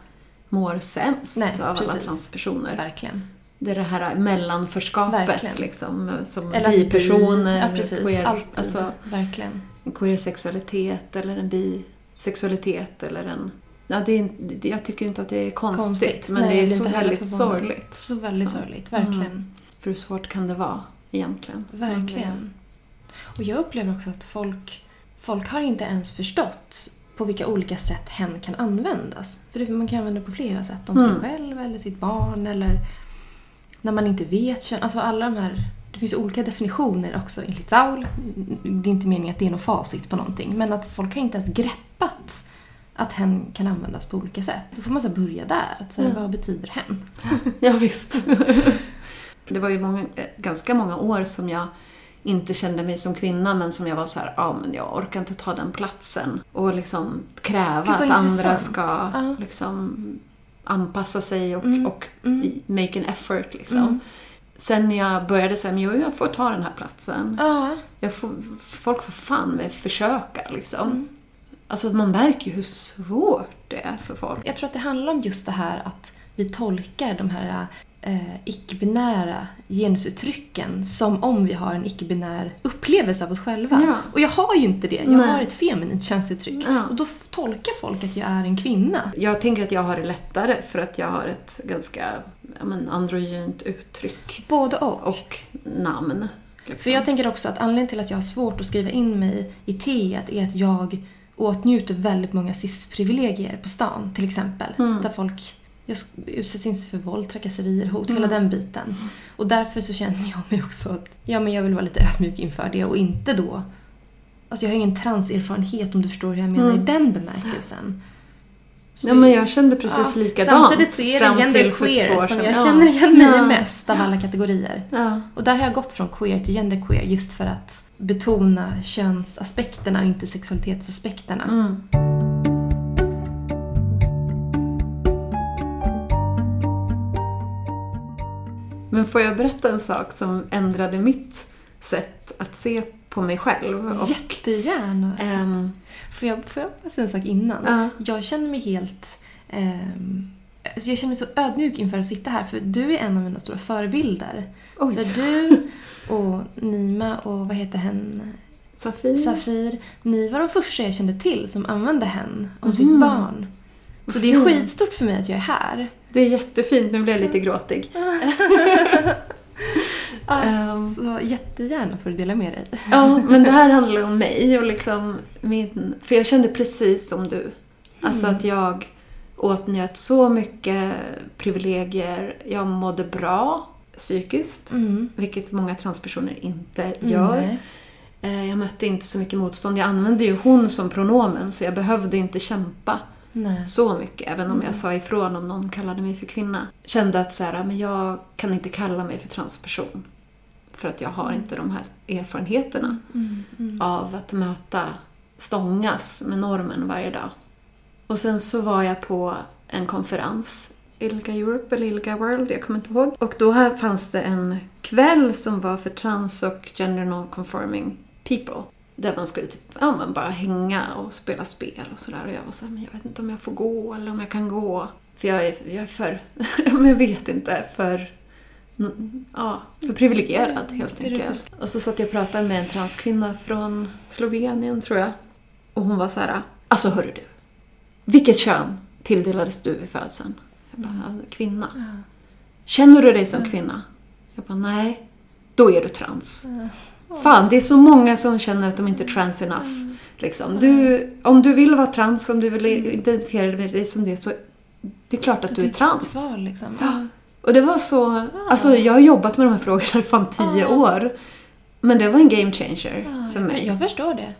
mår sämst Nej, av alla precis. transpersoner. Verkligen. Det är det här mellanförskapet Verkligen. liksom. Som Eller bipersoner, Ja, precis. queer, Alltid. alltså, Verkligen. en queer-sexualitet eller en bisexualitet eller en... Ja, det är, jag tycker inte att det är konstigt, Konstigt. men Nej, det är så väldigt sorgligt. Så väldigt Så. sorgligt. Verkligen. Mm. För hur svårt kan det vara egentligen? Verkligen. Och jag upplever också att folk, folk har inte ens förstått på vilka olika sätt hen kan användas. För man kan använda det på flera sätt. Om Mm. sig själv eller sitt barn eller när man inte vet kön. Alltså alla de här... Det finns olika definitioner också enligt Saul. Det är inte meningen att det är något facit på någonting. Men att folk har inte ens greppat att hen kan användas på olika sätt. Då får man så börja där. Att säga, Ja. Vad betyder hen? Ja, visst. det var ju många, eh, ganska många år som jag inte kände mig som kvinna men som jag var så här, ja men jag orkar inte ta den platsen. Och liksom kräva att andra ska Ja. liksom anpassa sig och, Mm. och Mm. make an effort liksom. Mm. Sen när jag började säga, men jo, jag får ta den här platsen. Jag får, folk får fan med försöka liksom. Alltså man märker ju hur svårt det är för folk. Jag tror att det handlar om just det här att vi tolkar de här eh, icke-binära genusuttrycken som om vi har en icke-binär upplevelse av oss själva. Ja. Och jag har ju inte det. Jag Nej. har ett feminint könsuttryck. Ja. Och då tolkar folk att jag är en kvinna. Jag tänker att jag har det lättare för att jag har ett ganska men, androgynt uttryck Både och. och namn. Liksom. För jag tänker också att anledningen till att jag har svårt att skriva in mig i T är att jag åtnjuter väldigt många cis-privilegier på stan till exempel. Mm. Där folk jag utsätts inte för våld, trakasserier, hot, Mm. hela den biten. Och därför så känner jag mig också att ja, men jag vill vara lite ödmjuk inför det och inte då... Alltså jag har ingen transerfarenhet om du förstår hur jag menar Mm. i den bemärkelsen. Så- Ja, men jag kände precis Ja, likadant Samtidigt så är det till gender 72 queer år som jag Ja. känner igen mig Ja. mest av alla kategorier. Ja. Och där har jag gått från queer till genderqueer just för att betona könsaspekterna och inte sexualitetsaspekterna. Mm. Men får jag berätta en sak som ändrade mitt sätt att se på mig själv? Och, Jättegärna. ehm, Får jag, får jag bara säga en sak innan? ja. Jag känner mig helt... ehm, alltså jag känner mig så ödmjuk inför att sitta här för du är en av mina stora förebilder. Oj, För du och Nima och vad heter hen? Safir. Safir. Ni var de första jag kände till som använde hen om Mhm. sitt barn. Så det är skitstort för mig att jag är här. Det är jättefint, nu blir jag lite gråtig. Ja, Ehm, så jättegärna får du dela med dig. Ja, men det här handlar om mig och liksom min... För jag kände precis som du. Alltså Mm. att jag åtnjöt så mycket privilegier. Jag mådde bra psykiskt, Mm. vilket många transpersoner inte gör. Nej. Eh, Jag mötte inte så mycket motstånd. Jag använde ju hon som pronomen så jag behövde inte kämpa Nej. så mycket. Även om jag sa ifrån om någon kallade mig för kvinna. Kände att så här, men jag kan inte kalla mig för transperson. För att jag har inte de här erfarenheterna Mm. Mm. av att möta, stångas med normen varje dag. Och sen så var jag på en konferens, Ilga Europe eller Ilga World, jag kommer inte ihåg. Och då här fanns det en kväll som var för trans och gender non-conforming people. Där man skulle typ, ja, men bara hänga och spela spel och sådär. Och jag var såhär, men jag vet inte om jag får gå eller om jag kan gå. För jag är, jag är för, jag vet inte, för Ja, för privilegierad helt enkelt. Och så satt jag och pratade med en transkvinna från Slovenien tror jag. Och hon var så här, alltså hörru du. Vilket kön tilldelades du vid födseln? Jag bara, kvinna. Ja. Känner du dig som kvinna? Jag bara, nej. Då är du trans. Fan, det är så många som känner att de inte är trans enough. Liksom. Du, om du vill vara trans, om du vill identifiera dig som det, så det är klart att du är trans. liksom. Ja. Och det var så... Alltså jag har jobbat med de här frågorna i fan tio år. Men det var en game changer för mig. Jag förstår det.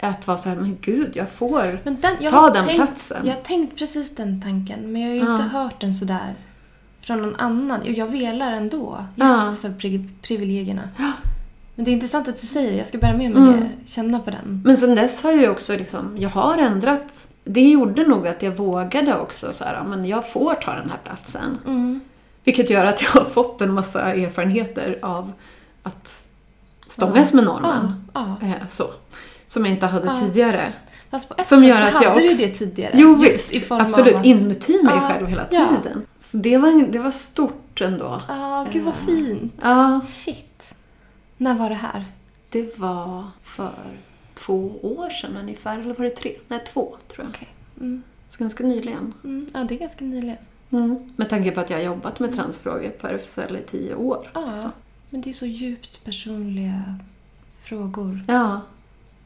Att vara så här, men gud, jag får den, jag ta den tänkt, platsen. Jag har tänkt precis den tanken, men jag har ju Ja. inte hört den sådär från någon annan. Och jag velar ändå, just Ja. för pri privilegierna. Men det är intressant att du säger det. Jag ska bära med mig Mm. det, känna på den. Men sen dess har jag ju också liksom, jag har ändrat. Det gjorde nog att jag vågade också så här, ja, men jag får ta den här platsen. Mm. Vilket gör att jag har fått en massa erfarenheter av att stångas med normen. Ja, ja. Eh, så. Som jag inte hade Ja. tidigare. Fast på ett Som sätt gör så att hade jag du också- det tidigare. Jo visst, i form absolut. Av Inuti mig Ja, själv hela tiden. Det, var, det var stort ändå. Ja, gud vad Eh. fint. Ja, Shit. När var det här? det var för två år sedan ungefär. Eller var det tre? Nej, två tror jag. Okej. Mm. Så ganska nyligen. Mm. Ja, det är ganska nyligen. Mm. Med tanke på att jag har jobbat med transfrågor på RFSL i tio år. Ja, liksom. men det är så djupt personliga frågor. Ja,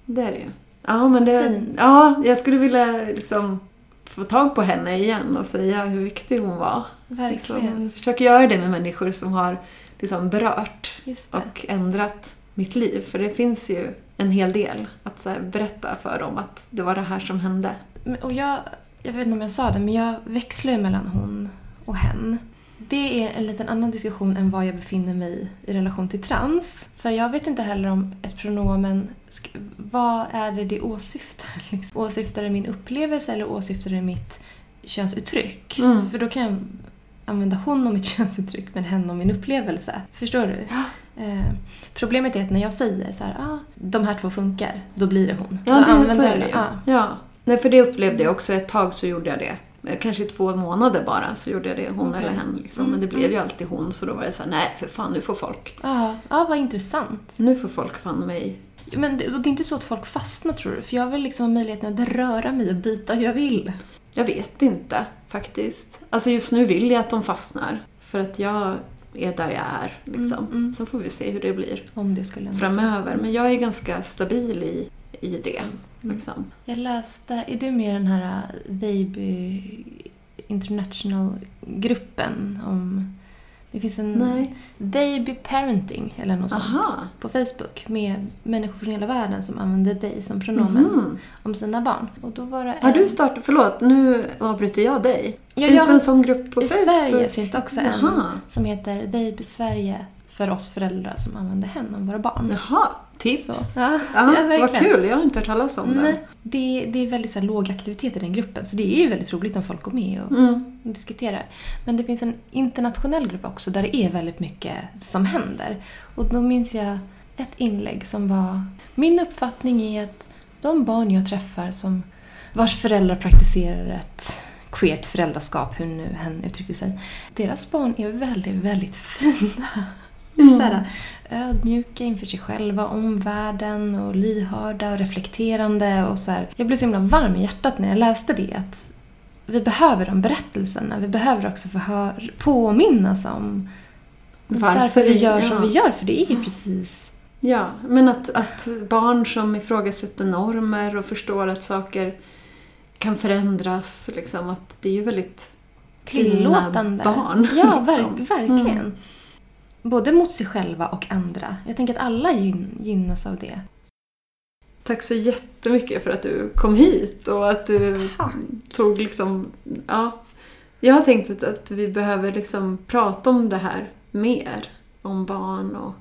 det är det ju. Ja, men det, Fint. ja, jag skulle vilja liksom få tag på henne igen och säga hur viktig hon var. Verkligen. Liksom, jag försöker göra det med människor som har liksom berört och ändrat mitt liv. För det finns ju en hel del att här, berätta för dem att det var det här som hände. Och jag, jag vet inte om jag sa det, men jag växlar ju mellan hon och hen. Det är en liten annan diskussion än var jag befinner mig i relation till trans. För jag vet inte heller om ett pronomen, vad är det det åsyftar? Liksom? Åsyftar det min upplevelse eller åsyftar det mitt könsuttryck? Mm. För då kan jag använda hon om mitt könsuttryck men hen om min upplevelse. Förstår du? Eh, problemet är att när jag säger så här, ah, de här två funkar, då blir det hon. Ja, då det, så är det ju. Ja. Ja. Nej, för det upplevde jag också. Ett tag så gjorde jag det. Eh, Kanske två månader bara så gjorde jag det, hon Okej. eller hen. Liksom. Men det blev mm. ju alltid hon, så då var det så här, nej för fan, nu får folk, Ja, ja, vad intressant. nu får folk fan mig. Men det, det är inte så att folk fastnar tror du? För jag vill liksom ha möjligheten att röra mig och byta hur jag vill. Jag vet inte faktiskt. Alltså just nu vill jag att de fastnar. För att jag är där jag är. Liksom. Mm, mm. Sen får vi se hur det blir Om det skulle framöver. Men jag är ganska stabil i, i det. Mm. Liksom. Jag läste, är du med i den här uh, Baby International-gruppen om... Det finns en Nej. Parenting eller något Aha. sånt på Facebook med människor från hela världen som använder dig som pronomen Mhm. om sina barn. Och då var det Har en- du startat, förlåt nu avbryter jag dig. Ja, finns jag- det en sån grupp på I Facebook? Sverige finns det också en Jaha. som heter Baby Sverige för oss föräldrar som använder hen om våra barn. Jaha, tips. Så, ja, Ja, ja, vad kul, jag har inte hört talas om den. Nej, det, det är väldigt så här, låg aktivitet i den gruppen så det är ju väldigt roligt om folk går med och Mm. diskuterar. Men det finns en internationell grupp också där det är väldigt mycket som händer. Och då minns jag ett inlägg som var Min uppfattning är att de barn jag träffar som vars föräldrar praktiserar ett queert föräldraskap, hur nu hen uttryckte sig. Deras barn är väldigt, väldigt fina. Mm. Så här, ödmjuka inför sig själva, omvärlden och lyhörda och reflekterande. Och så här. Jag blev så himla varm i hjärtat när jag läste det. Att vi behöver de berättelserna. Vi behöver också få hör, påminnas om Varför varför, vi gör ja. som vi gör. För det är ju precis... Ja, men att, att barn som ifrågasätter normer och förstår att saker kan förändras. Liksom, att det är ju väldigt Tillåtande. barn. Ja, liksom. verk, verkligen. Både mot sig själva och andra. Jag tänker att alla gyn- gynnas av det. Tack så jättemycket för att du kom hit och att du Tack. tog liksom... Ja, jag har tänkt att, vi behöver liksom prata om det här mer. Om barn och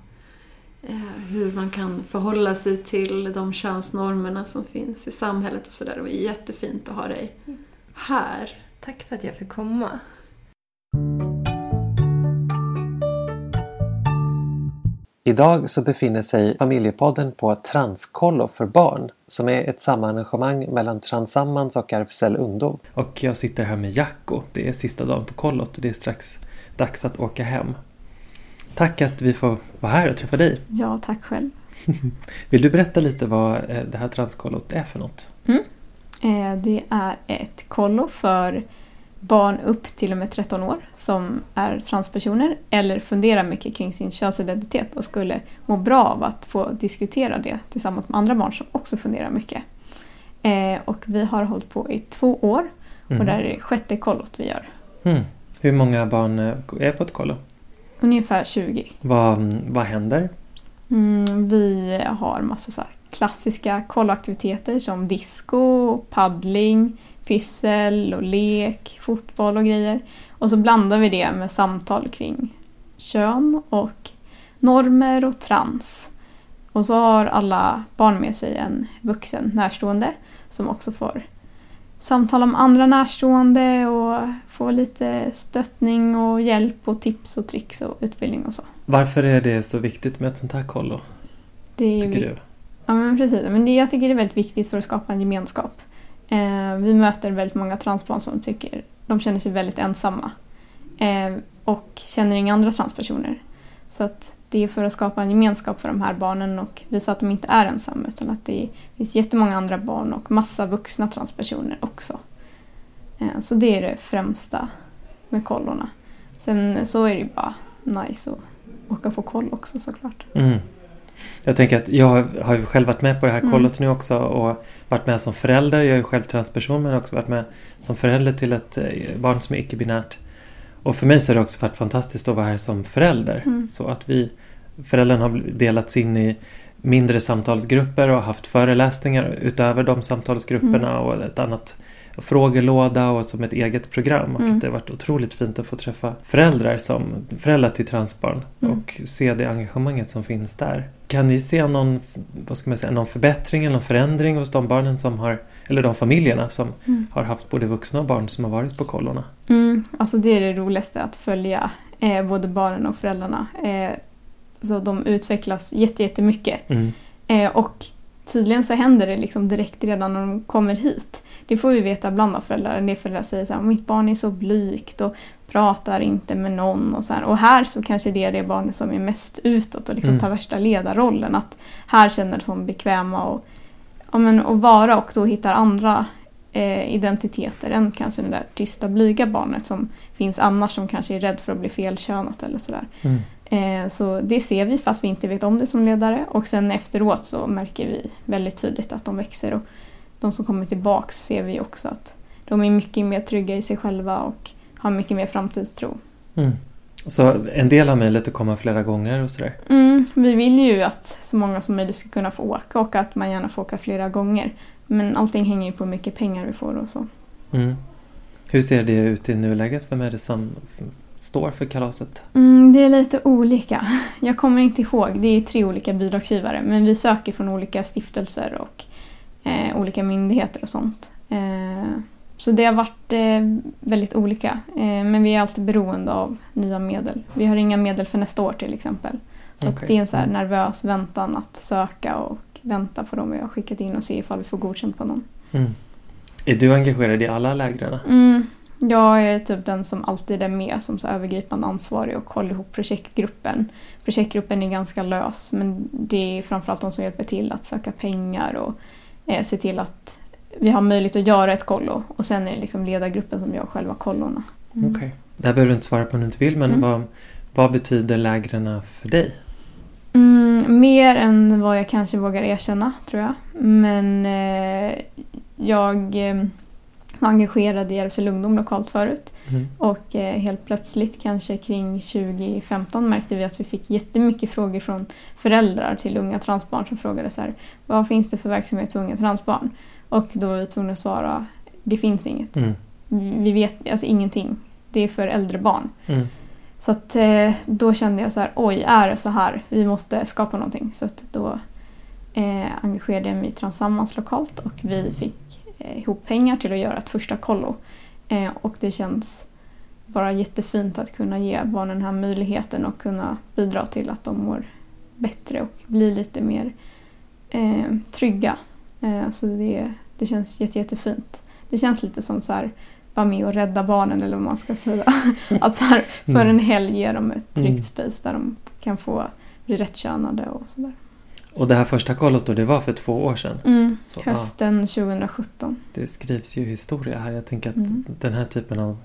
eh, hur man kan förhålla sig till de könsnormerna som finns i samhället och sådär. Det är jättefint att ha dig här. Tack för att jag fick komma. Idag så befinner sig Familjepodden på Transkollo för barn som är ett samarrangemang mellan Transammans och RFSL Ungdom. Och jag sitter här med Jacko. Det är sista dagen på kollot och det är strax dags att åka hem. Tack att vi får vara här och träffa dig. Ja, tack själv. Vill du berätta lite vad eh, det här transkollot är för något? Eh, Det är ett kollo för barn upp till och med 13 år som är transpersoner eller funderar mycket kring sin könsidentitet och skulle må bra av att få diskutera det tillsammans med andra barn som också funderar mycket. Eh, Och vi har hållit på i två år och Mm. det här är det sjätte kollot vi gör. Mm. Hur många barn eh, är på ett kollo? Ungefär 20. Vad, vad händer? Mm, vi har massa så klassiska kolloaktiviteter som disco, paddling, pyssel och lek, fotboll och grejer. Och så blandar vi det med samtal kring kön och normer och trans. Och så har alla barn med sig en vuxen närstående som också får samtala om andra närstående och få lite stöttning och hjälp och tips och tricks och utbildning och så. Varför är det så viktigt med ett sånt här kollo? Tycker du? Ja, men precis. Men det, jag tycker det är väldigt viktigt för att skapa en gemenskap. Eh, vi möter väldigt många transbarn som tycker de känner sig väldigt ensamma. Eh, och känner inga andra transpersoner. Så att det är för att skapa en gemenskap för de här barnen och visa att de inte är ensamma utan att det finns jättemånga andra barn och massa vuxna transpersoner också. Eh, så det är det främsta med kollorna. Sen så är det ju bara nice att åka på koll också såklart. Mm. Jag tänker att jag har ju själv varit med på det här Mm. kollot nu också och varit med som förälder. Jag är ju själv transperson men också varit med som förälder till ett eh, barn som är icke-binärt. Och för mig så har det också varit fantastiskt att vara här som förälder. Mm. Så att vi, föräldrarna har delats in i mindre samtalsgrupper och haft föreläsningar utöver de samtalsgrupperna Mm. och ett annat frågelåda och som ett eget program. Och Mm. det har varit otroligt fint att få träffa föräldrar som föräldrar till transbarn Mm. och se det engagemanget som finns där. Kan ni se någon, vad ska man säga, någon förbättring eller någon förändring hos de barnen som har, eller de familjerna som Mm. har haft både vuxna och barn som har varit på kollorna? Mm, alltså det är det roligaste att följa eh, både barnen och föräldrarna. Eh, så de utvecklas jätte- jättemycket. Mm. Eh, och tydligen så händer det liksom direkt redan när de kommer hit. Det får vi veta bland av föräldrar. En del föräldrar säger så här, mitt barn är så blygt och pratar inte med någon. Och, så här. och här så kanske det är det barnet som är mest utåt och liksom Mm. tar värsta ledarrollen. Att här känner de sig bekväma och, ja, men, att vara och då hittar andra eh, identiteter än kanske det där tysta blyga barnet som finns annars som kanske är rädd för att bli felkönat eller sådär. Mm. Eh, så det ser vi fast vi inte vet om det som ledare och sen efteråt så märker vi väldigt tydligt att de växer och de som kommer tillbaks ser vi också att de är mycket mer trygga i sig själva och har mycket mer framtidstro. Mm. Så en del har möjlighet att komma flera gånger och sådär. Mm, vi vill ju att så många som möjligt ska kunna få åka och att man gärna får åka flera gånger. Men allting hänger ju på hur mycket pengar vi får och så. Mm. Hur ser det ut i nuläget? Vem är det som står för kalaset? Mm, det är lite olika. Jag kommer inte ihåg. Det är tre olika bidragsgivare men vi söker från olika stiftelser och eh, olika myndigheter och sånt. Eh, så det har varit eh, väldigt olika. Eh, men vi är alltid beroende av nya medel. Vi har inga medel för nästa år till exempel. Så Okej. det är en så Mm. nervös väntan att söka och vänta på dem vi har skickat in och se ifall vi får godkänt på någon. Mm. Är du engagerad i alla lägren? Mm. Jag är typ den som alltid är med som så övergripande ansvarig och håller ihop projektgruppen. Projektgruppen är ganska lös men det är framförallt de som hjälper till att söka pengar och eh, se till att vi har möjlighet att göra ett kollo. Och sen är det liksom ledargruppen som gör själva kollorna. Mm. Okej. Det här behöver du inte svara på om du inte vill men Mm. vad, vad betyder lägren för dig? Mm, mer än vad jag kanske vågar erkänna, tror jag. Men eh, jag... Var engagerad i Järvsö ungdom lokalt förut. Mm. Och eh, helt plötsligt, kanske kring 2015, märkte vi att vi fick jättemycket frågor från föräldrar till unga transbarn som frågade så här, vad finns det för verksamhet för unga transbarn? Och då var vi tvungna att svara, det finns inget. Mm. Vi vet alltså ingenting. Det är för äldre barn. Mm. Så att, eh, då kände jag så här, oj, är det så här? Vi måste skapa någonting. Så då eh, engagerade jag mig i Transammans lokalt och vi fick ihop pengar till att göra ett första kollo. Eh, och det känns bara jättefint att kunna ge barnen den här möjligheten och kunna bidra till att de mår bättre och blir lite mer eh, trygga. Eh, så det, det känns jätte, jättefint. Det känns lite som så här, vara med och rädda barnen eller vad man ska säga. att så här, för Mm. en helg ge dem ett tryggt Mm. space där de kan få bli rättkönade och sådär. Och det här första kollot då, det var för två år sedan. Mm. Så, ja, Hösten 2017. det skrivs ju historia här. Jag tänker att Mm. den här typen av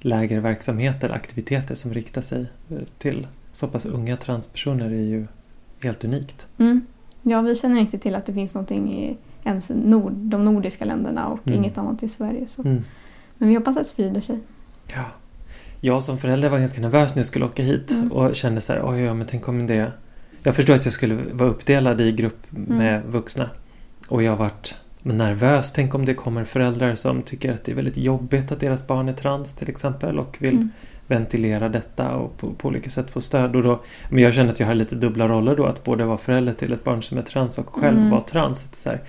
lägerverksamheter, aktiviteter som riktar sig eh, till så pass unga transpersoner är ju helt unikt. Mm. Ja, vi känner inte till att det finns någonting i ens nord, de nordiska länderna och Mm. inget annat i Sverige. Så. Mm. Men vi hoppas att det sprider sig. Ja. Jag som förälder var ganska nervös när jag skulle åka hit Mm. och kände så här, oj, ja, men tänk om det... Jag förstår att jag skulle vara uppdelad i grupp med vuxna. Och jag varit nervös. Tänk om det kommer föräldrar som tycker att det är väldigt jobbigt att deras barn är trans till exempel och vill Mm. ventilera detta och på, på olika sätt få stöd. Och då, men jag känner att jag har lite dubbla roller då. Att både vara förälder till ett barn som är trans och själv Mm. vara trans. Så här,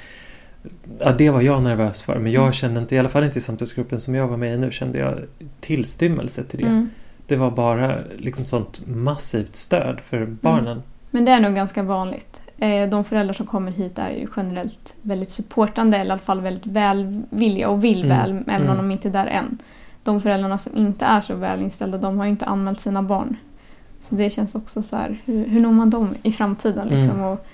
ja, det var jag nervös för. Men jag Mm. kände inte, i alla fall inte i samtalsgruppen som jag var med i nu, kände jag tillstymmelse till det. Mm. Det var bara liksom sånt massivt stöd för Mm. barnen. Men det är nog ganska vanligt. Eh, De föräldrar som kommer hit är ju generellt väldigt supportande, eller i alla fall väldigt välvilliga och vill Mm. väl, även om Mm. de inte är där än. De föräldrarna som inte är så väl inställda, de har ju inte anmält sina barn. Så det känns också så här, hur, hur når man dem i framtiden liksom? Mm. Och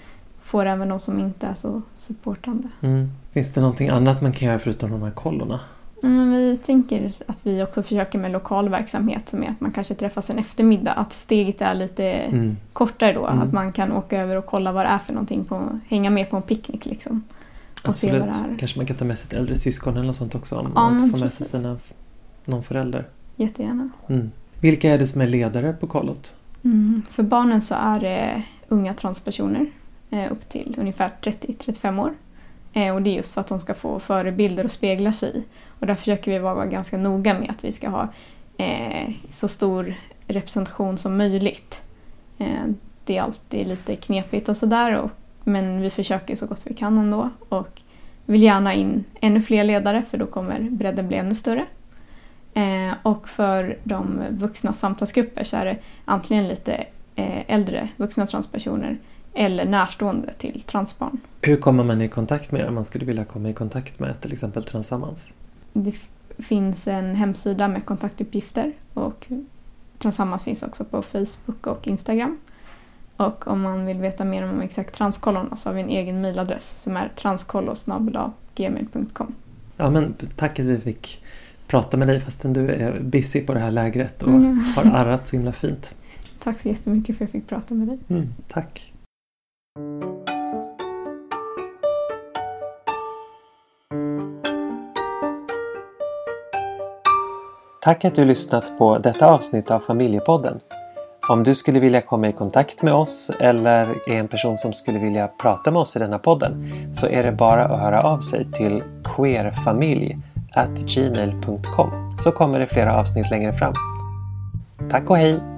får även de som inte är så supportande. Mm. Finns det någonting annat man kan göra förutom de här kollorna? Men vi tänker att vi också försöker med lokal verksamhet som är att man kanske träffas en eftermiddag. Att steget är lite Mm. kortare då. Mm. Att man kan åka över och kolla vad det är för någonting. På, hänga med på en picknick liksom. Och Absolut. Kanske man kan ta med sig ett äldre syskon eller något sånt också om Ja, man inte får med sig precis. sina, någon förälder. Jättegärna. Mm. Vilka är det som är ledare på kollot? Mm. För barnen så är det unga transpersoner eh, upp till ungefär 30-35 år. Eh, och det är just för att de ska få förebilder att spegla sig i. Och där försöker vi vara ganska noga med att vi ska ha eh, så stor representation som möjligt. Eh, det är alltid lite knepigt och sådär men vi försöker så gott vi kan ändå och vill gärna in ännu fler ledare för då kommer bredden bli ännu större. Eh, och för de vuxna samtalsgrupper så är det antingen lite eh, äldre vuxna transpersoner eller närstående till transbarn. Hur kommer man i kontakt med om man skulle vilja komma i kontakt med till exempel Transammans? Det finns en hemsida med kontaktuppgifter och Transammans finns också på Facebook och Instagram. Och om man vill veta mer om exakt transkollorna så har vi en egen mejladress som är transkollo.gmail.com. Ja men tack att vi fick prata med dig fastän du är busy på det här lägret och Mm. har arrat så himla fint. Tack så jättemycket för att jag fick prata med dig. Mm, tack. Tack att du lyssnat på detta avsnitt av Familjepodden. Om du skulle vilja komma i kontakt med oss eller är en person som skulle vilja prata med oss i denna podden så är det bara att höra av sig till queerfamilj gmail.com så kommer det flera avsnitt längre fram. Tack och hej!